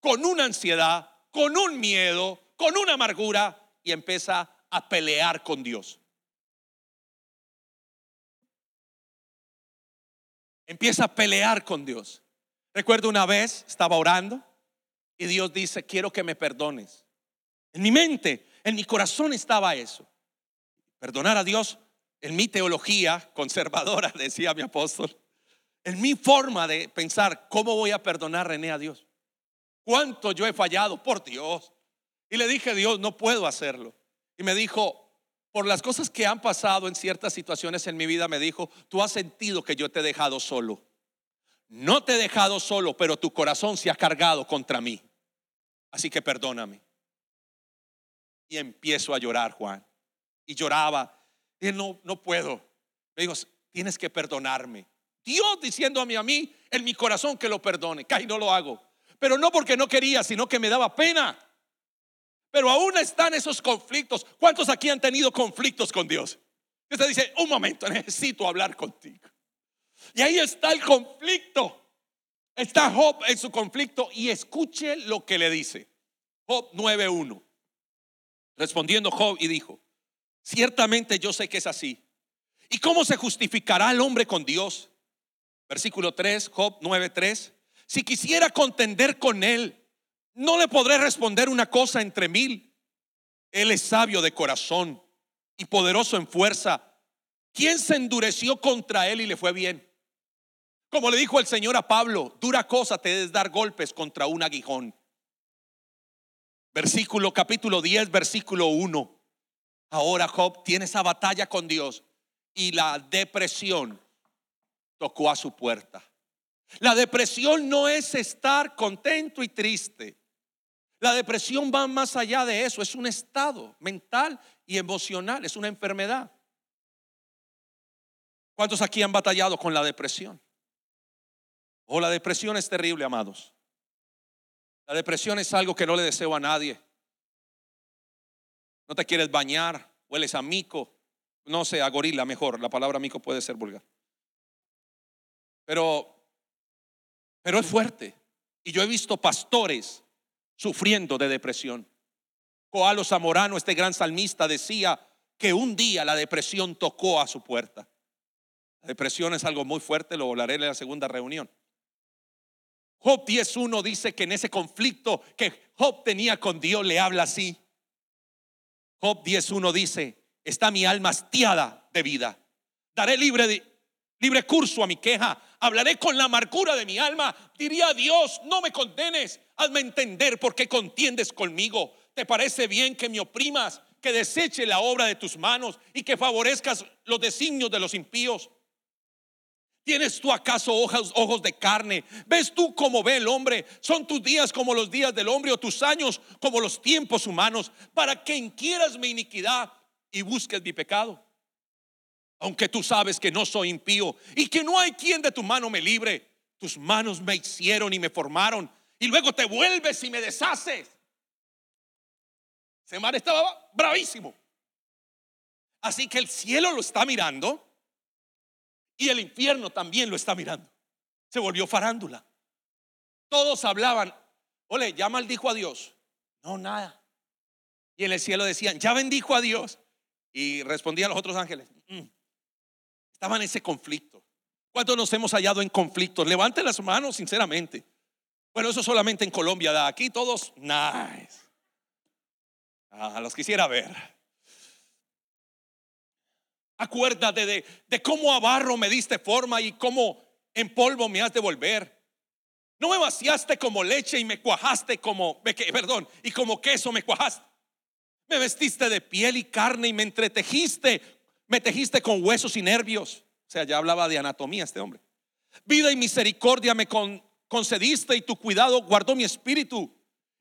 con una ansiedad, con un miedo, con una amargura y empieza a pelear con Dios. Empieza a pelear con Dios. Recuerdo una vez, estaba orando y Dios dice, quiero que me perdones. En mi mente, en mi corazón estaba eso. Perdonar a Dios, en mi teología conservadora, decía mi apóstol, en mi forma de pensar, ¿cómo voy a perdonar René a Dios? ¿Cuánto yo he fallado? Por Dios. Y le dije, Dios, no puedo hacerlo. Y me dijo, por las cosas que han pasado en ciertas situaciones en mi vida, me dijo, tú has sentido que yo te he dejado solo. No te he dejado solo, pero tu corazón se ha cargado contra mí. Así que perdóname. Y empiezo a llorar, Juan. Y lloraba. Y no, no puedo. Me dijo, tienes que perdonarme. Dios diciéndome a mí en mi corazón que lo perdone. Casi no lo hago. Pero no porque no quería, sino que me daba pena. Pero aún están esos conflictos. ¿Cuántos aquí han tenido conflictos con Dios? Y usted dice, un momento, necesito hablar contigo. Y ahí está el conflicto. Está Job en su conflicto y escuche lo que le dice. Job 9.1. Respondiendo Job y dijo, ciertamente yo sé que es así. ¿Y cómo se justificará el hombre con Dios? Versículo 3, Job 9.3. Si quisiera contender con él, no le podré responder una cosa entre mil. Él es sabio de corazón y poderoso en fuerza. ¿Quién se endureció contra él y le fue bien? Como le dijo el Señor a Pablo, dura cosa te es dar golpes contra un aguijón. Versículo capítulo 10, versículo 1. Ahora Job tiene esa batalla con Dios y la depresión tocó a su puerta. La depresión no es estar contento y triste. La depresión va más allá de eso, es un estado mental y emocional, es una enfermedad. ¿Cuántos aquí han batallado con la depresión? O la depresión es terrible, amados. La depresión es algo que no le deseo a nadie. No te quieres bañar, hueles a mico, no sé, a gorila mejor, la palabra mico puede ser vulgar. Pero pero es fuerte. Y yo he visto pastores sufriendo de depresión. Coalo Zamorano, este gran salmista, decía que un día la depresión tocó a su puerta. La depresión es algo muy fuerte, lo hablaré en la segunda reunión. Job 10.1 dice que en ese conflicto que Job tenía con Dios le habla así. Job 10.1 dice, está mi alma hastiada de vida. Daré libre, libre curso a mi queja. Hablaré con la amargura de mi alma. Diría Dios, no me condenes. Hazme entender por qué contiendes conmigo. ¿Te parece bien que me oprimas, que deseche la obra de tus manos y que favorezcas los designios de los impíos? ¿Tienes tú acaso ojos, de carne? ¿Ves tú cómo ve el hombre? ¿Son tus días como los días del hombre o tus años como los tiempos humanos? Para que inquieras mi iniquidad y busques mi pecado. Aunque tú sabes que no soy impío y que no hay quien de tu mano me libre, tus manos me hicieron y me formaron y luego te vuelves y me deshaces. Semar estaba bravísimo. Así que el cielo lo está mirando y el infierno también lo está mirando. Se volvió farándula. Todos hablaban, ole, ya maldijo a Dios. No, nada. Y en el cielo decían, ya bendijo a Dios. Y respondían los otros ángeles. Mm". Estaban en ese conflicto. ¿Cuántos nos hemos hallado en conflictos? Levanten las manos, sinceramente. Bueno, eso solamente en Colombia da. Aquí todos, nice. Ah, los quisiera ver. Acuérdate de, de cómo a barro me diste forma y cómo en polvo me has de volver. No me vaciaste como leche y me cuajaste como, perdón, y como queso me cuajaste. Me vestiste de piel y carne y me entretejiste, me tejiste con huesos y nervios. O sea, ya hablaba de anatomía este hombre. Vida y misericordia me, con, concediste y tu cuidado guardó mi espíritu.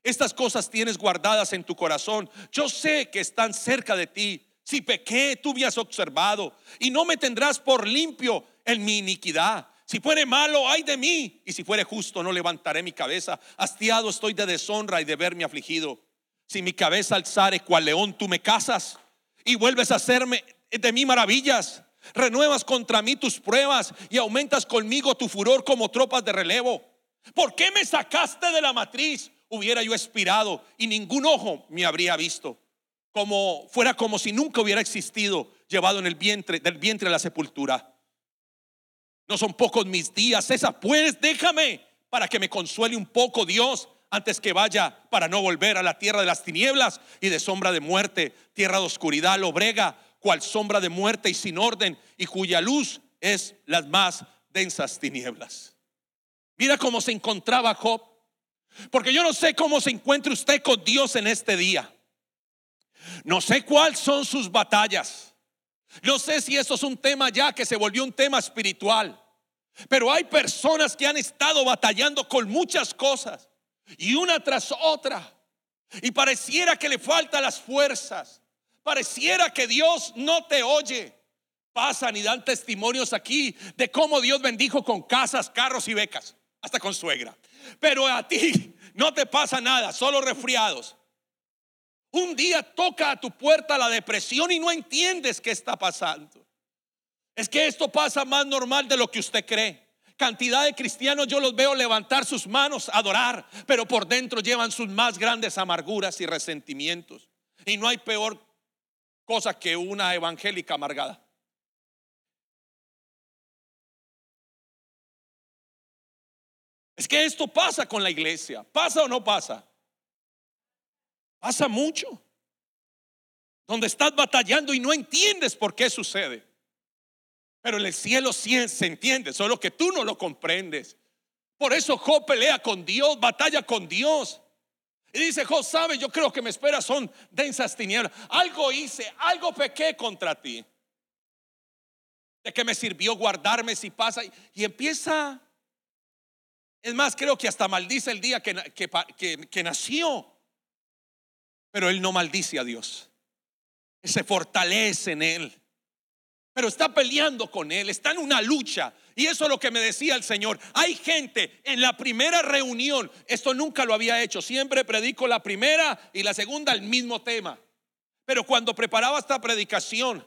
Estas cosas tienes guardadas en tu corazón. Yo sé que están cerca de ti. Si pequé, tú me has observado y no me tendrás por limpio en mi iniquidad. Si fuere malo, ay de mí. Y si fuere justo, no levantaré mi cabeza. Hastiado estoy de deshonra y de verme afligido. Si mi cabeza alzare cual león, tú me casas y vuelves a hacerme de mí maravillas. Renuevas contra mí tus pruebas y aumentas conmigo tu furor como tropas de relevo. ¿Por qué me sacaste de la matriz? Hubiera yo expirado y ningún ojo me habría visto. Como fuera como si nunca hubiera existido, llevado en el vientre, del vientre a la sepultura. No son pocos mis días, esa pues déjame para que me consuele un poco Dios antes que vaya para no volver a la tierra de las tinieblas y de sombra de muerte, tierra de oscuridad, lobrega, cual sombra de muerte y sin orden, y cuya luz es las más densas tinieblas. Mira cómo se encontraba Job, porque yo no sé cómo se encuentra usted con Dios en este día. No sé cuáles son sus batallas. No sé si eso es un tema ya que se volvió un tema espiritual. Pero hay personas que han estado batallando con muchas cosas y una tras otra. Y pareciera que le faltan las fuerzas. Pareciera que Dios no te oye. Pasan y dan testimonios aquí de cómo Dios bendijo con casas, carros y becas, hasta con suegra. Pero a ti no te pasa nada, solo resfriados. Un día toca a tu puerta la depresión y no entiendes qué está pasando. Es que esto pasa más normal de lo que usted cree. Cantidad de cristianos yo los veo levantar sus manos, adorar, pero por dentro llevan sus más grandes amarguras y resentimientos. Y no hay peor cosa que una evangélica amargada. Es que esto pasa con la iglesia. ¿Pasa o no pasa? Pasa mucho. Donde estás batallando y no entiendes por qué sucede. Pero en el cielo sí se entiende, solo que tú no lo comprendes. Por eso Job pelea con Dios, batalla con Dios. Y dice, Job, sabe, yo creo que me espera son densas tinieblas. Algo hice, algo pequé contra ti. De que me sirvió guardarme si pasa. Y empieza, es más, creo que hasta maldice el día que, que, que nació. Pero él no maldice a Dios. Se fortalece en él pero está peleando con él, está en una lucha. Y eso es lo que me decía el Señor. Hay gente en la primera reunión, esto nunca lo había hecho, siempre predico la primera y la segunda el mismo tema. Pero cuando preparaba esta predicación,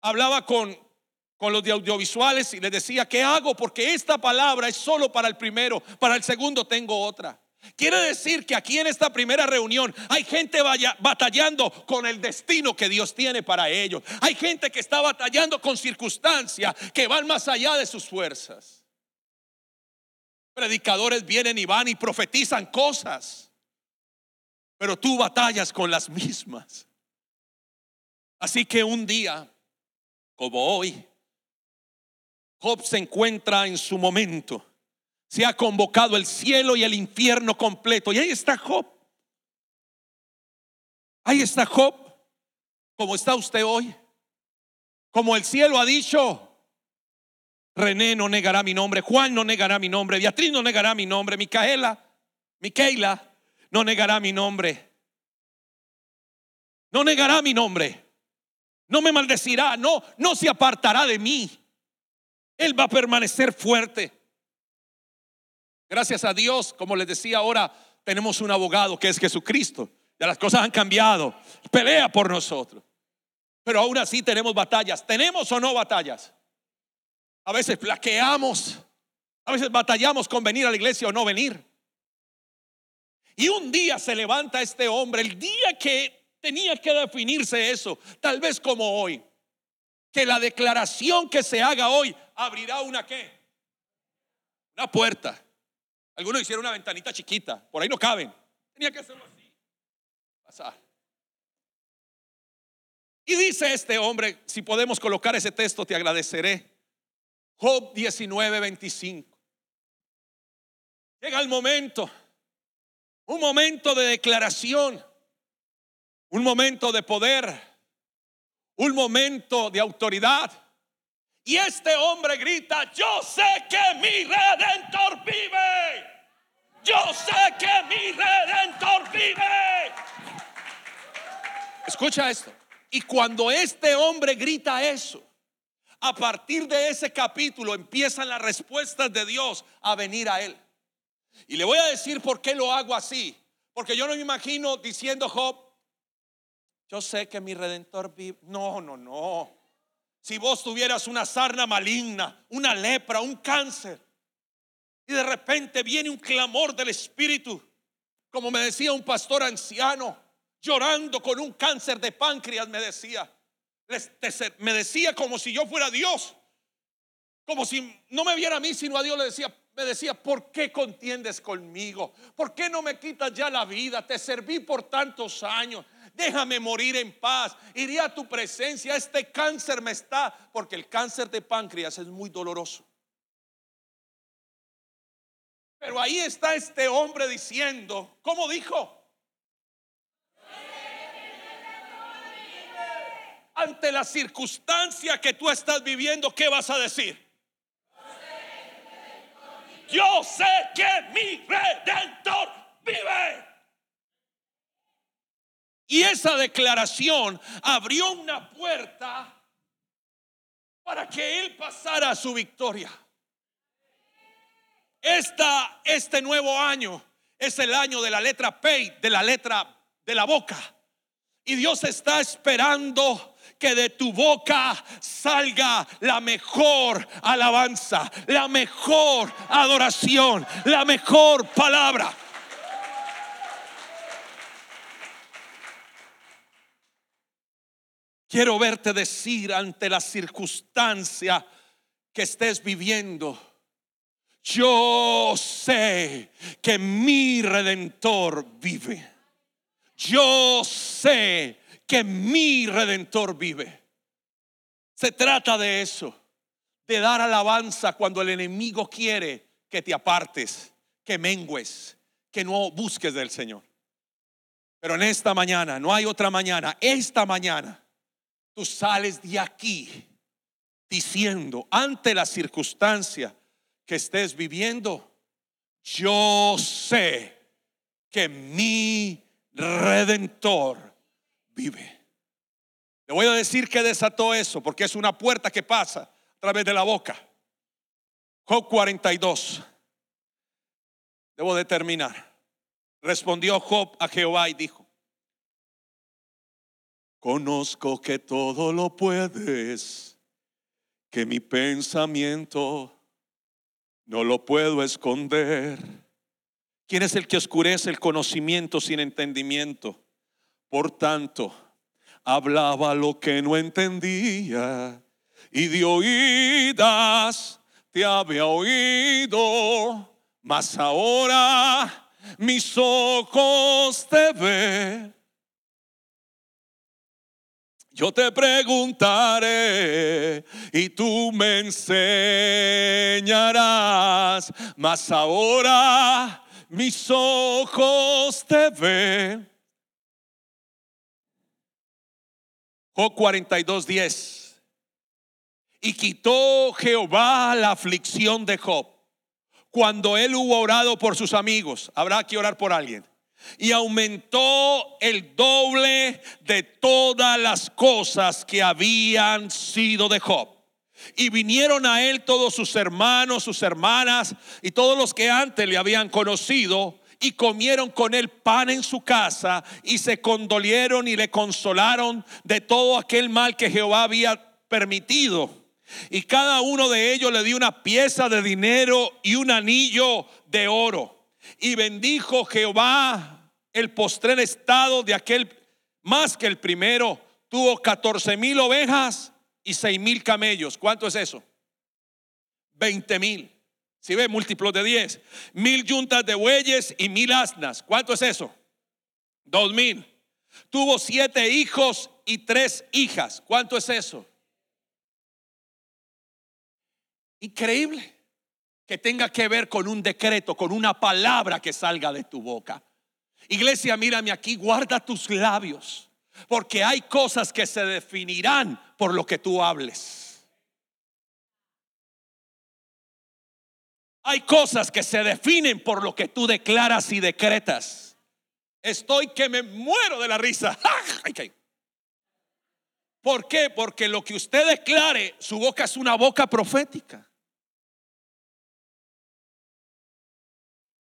hablaba con, con los de audiovisuales y les decía, ¿qué hago? Porque esta palabra es solo para el primero, para el segundo tengo otra. Quiere decir que aquí en esta primera reunión hay gente batallando con el destino que Dios tiene para ellos. Hay gente que está batallando con circunstancias que van más allá de sus fuerzas. Predicadores vienen y van y profetizan cosas, pero tú batallas con las mismas. Así que un día, como hoy, Job se encuentra en su momento se ha convocado el cielo y el infierno completo. Y ahí está Job. Ahí está Job. Como está usted hoy. Como el cielo ha dicho, René no negará mi nombre, Juan no negará mi nombre, Beatriz no negará mi nombre, Micaela, Micaela no negará mi nombre. No negará mi nombre. No me maldecirá, no, no se apartará de mí. Él va a permanecer fuerte. Gracias a Dios, como les decía ahora, tenemos un abogado que es Jesucristo. Ya las cosas han cambiado. Pelea por nosotros. Pero aún así tenemos batallas. ¿Tenemos o no batallas? A veces plaqueamos. A veces batallamos con venir a la iglesia o no venir. Y un día se levanta este hombre, el día que tenía que definirse eso, tal vez como hoy, que la declaración que se haga hoy abrirá una qué? Una puerta. Algunos hicieron una ventanita chiquita, por ahí no caben. Tenía que hacerlo así. Pasar. Y dice este hombre, si podemos colocar ese texto, te agradeceré. Job 19, 25. Llega el momento, un momento de declaración, un momento de poder, un momento de autoridad. Y este hombre grita, yo sé que mi redentor vive. Yo sé que mi redentor vive. Escucha esto. Y cuando este hombre grita eso, a partir de ese capítulo empiezan las respuestas de Dios a venir a él. Y le voy a decir por qué lo hago así. Porque yo no me imagino diciendo Job, Yo sé que mi redentor vive. No, no, no. Si vos tuvieras una sarna maligna, una lepra, un cáncer, y de repente viene un clamor del Espíritu, como me decía un pastor anciano, llorando con un cáncer de páncreas, me decía, me decía como si yo fuera Dios, como si no me viera a mí, sino a Dios le decía, me decía, ¿por qué contiendes conmigo? ¿Por qué no me quitas ya la vida? Te serví por tantos años. Déjame morir en paz. Iré a tu presencia. Este cáncer me está, porque el cáncer de páncreas es muy doloroso. Pero ahí está este hombre diciendo, ¿cómo dijo? Ante la circunstancia que tú estás viviendo, ¿qué vas a decir? yo sé que mi redentor vive. Y esa declaración abrió una puerta para que él pasara a su victoria. Esta, este nuevo año es el año de la letra P, de la letra de la boca. Y Dios está esperando que de tu boca salga la mejor alabanza, la mejor adoración, la mejor palabra. Quiero verte decir ante la circunstancia que estés viviendo. Yo sé que mi redentor vive. Yo sé que mi redentor vive. Se trata de eso, de dar alabanza cuando el enemigo quiere que te apartes, que mengues, que no busques del Señor. Pero en esta mañana, no hay otra mañana, esta mañana, tú sales de aquí diciendo ante la circunstancia que estés viviendo, yo sé que mi redentor vive. Le voy a decir que desató eso, porque es una puerta que pasa a través de la boca. Job 42. Debo de terminar. Respondió Job a Jehová y dijo, conozco que todo lo puedes, que mi pensamiento no lo puedo esconder. ¿Quién es el que oscurece el conocimiento sin entendimiento? Por tanto, hablaba lo que no entendía y de oídas te había oído, mas ahora mis ojos te ven. Yo te preguntaré y tú me enseñarás, mas ahora mis ojos te ven. Job 42, 10. Y quitó Jehová la aflicción de Job cuando él hubo orado por sus amigos. Habrá que orar por alguien. Y aumentó el doble de todas las cosas que habían sido de Job. Y vinieron a él todos sus hermanos, sus hermanas y todos los que antes le habían conocido y comieron con él pan en su casa y se condolieron y le consolaron de todo aquel mal que Jehová había permitido. Y cada uno de ellos le dio una pieza de dinero y un anillo de oro. Y bendijo Jehová el postrer estado de aquel más que el primero. Tuvo 14 mil ovejas y seis mil camellos. ¿Cuánto es eso? 20 mil. Si ve, múltiplos de 10. Mil yuntas de bueyes y mil asnas. ¿Cuánto es eso? Dos mil. Tuvo siete hijos y tres hijas. ¿Cuánto es eso? Increíble que tenga que ver con un decreto, con una palabra que salga de tu boca. Iglesia, mírame aquí, guarda tus labios, porque hay cosas que se definirán por lo que tú hables. Hay cosas que se definen por lo que tú declaras y decretas. Estoy que me muero de la risa. ¿Por qué? Porque lo que usted declare, su boca es una boca profética.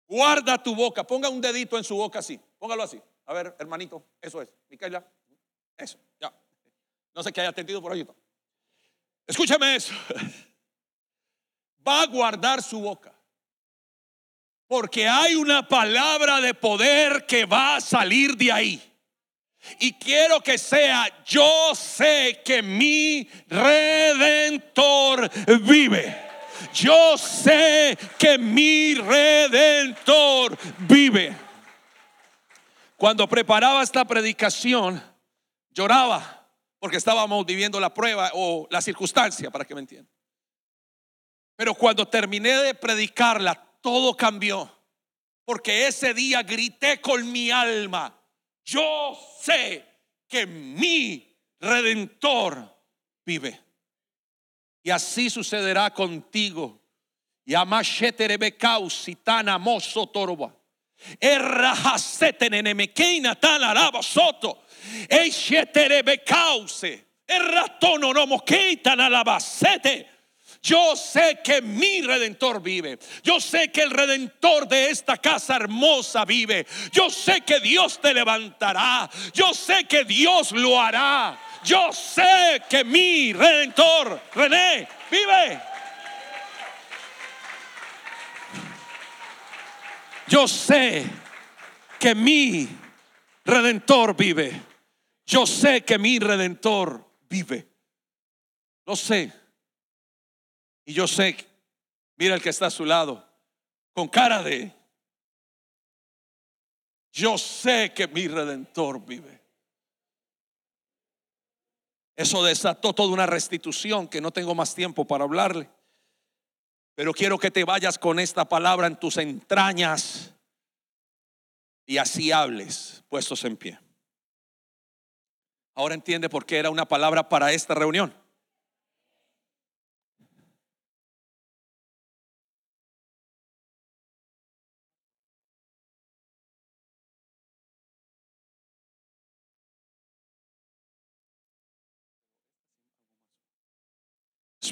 Guarda tu boca. Ponga un dedito en su boca así. Póngalo así. A ver, hermanito, eso es. Micaela. Eso, ya. No sé qué haya atendido por ahí. Escúchame eso. Va a guardar su boca. Porque hay una palabra de poder que va a salir de ahí. Y quiero que sea, yo sé que mi redentor vive. Yo sé que mi redentor vive. Cuando preparaba esta predicación, lloraba porque estábamos viviendo la prueba o la circunstancia, para que me entiendan. Pero cuando terminé de predicarla, todo cambió. Porque ese día grité con mi alma, yo sé que mi redentor vive. Y así sucederá contigo. Y mozo torba. Errahasetenenemekeina tal araba soto. Eisheterebekause. Erratono no moqueitan alabasete. Yo sé que mi redentor vive. Yo sé que el redentor de esta casa hermosa vive. Yo sé que Dios te levantará. Yo sé que Dios lo hará. Yo sé que mi redentor, René, vive. Yo sé que mi redentor vive. Yo sé que mi redentor vive. Lo sé. Y yo sé, mira el que está a su lado, con cara de, yo sé que mi redentor vive. Eso desató toda una restitución que no tengo más tiempo para hablarle. Pero quiero que te vayas con esta palabra en tus entrañas y así hables puestos en pie. Ahora entiende por qué era una palabra para esta reunión.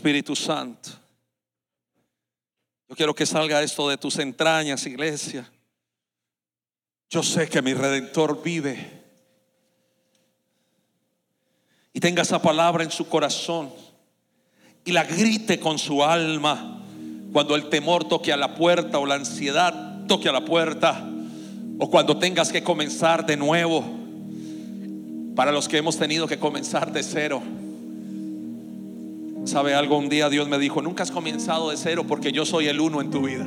Espíritu Santo. Yo quiero que salga esto de tus entrañas, iglesia. Yo sé que mi redentor vive. Y tenga esa palabra en su corazón. Y la grite con su alma. Cuando el temor toque a la puerta o la ansiedad toque a la puerta. O cuando tengas que comenzar de nuevo. Para los que hemos tenido que comenzar de cero. ¿Sabe algo? Un día Dios me dijo, nunca has comenzado de cero porque yo soy el uno en tu vida.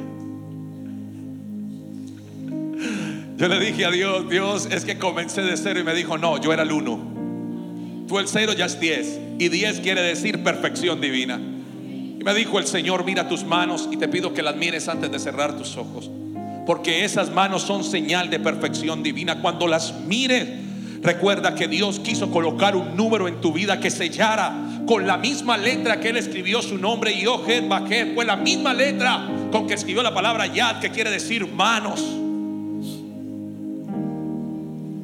Yo le dije a Dios, Dios, es que comencé de cero y me dijo, no, yo era el uno. Tú el cero ya es diez. Y diez quiere decir perfección divina. Y me dijo el Señor, mira tus manos y te pido que las mires antes de cerrar tus ojos. Porque esas manos son señal de perfección divina. Cuando las mires, recuerda que Dios quiso colocar un número en tu vida que sellara con la misma letra que él escribió su nombre, Yohed Bajet, fue la misma letra con que escribió la palabra Yad, que quiere decir manos.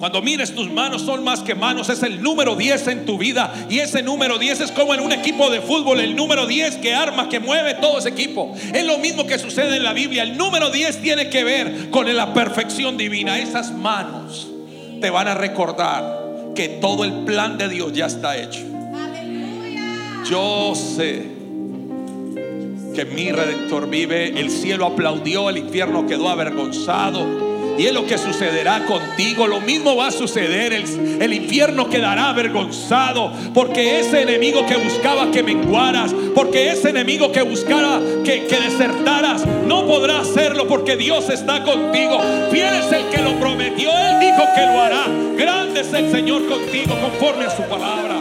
Cuando mires tus manos son más que manos, es el número 10 en tu vida. Y ese número 10 es como en un equipo de fútbol, el número 10 que arma, que mueve todo ese equipo. Es lo mismo que sucede en la Biblia. El número 10 tiene que ver con la perfección divina. Esas manos te van a recordar que todo el plan de Dios ya está hecho. Yo sé que mi redentor vive. El cielo aplaudió, el infierno quedó avergonzado. Y es lo que sucederá contigo. Lo mismo va a suceder. El, infierno quedará avergonzado. Porque ese enemigo que buscaba que menguaras. Porque ese enemigo que buscara que, que desertaras. No podrá hacerlo porque Dios está contigo. Fiel es el que lo prometió. Él dijo que lo hará. Grande es el Señor contigo conforme a su palabra.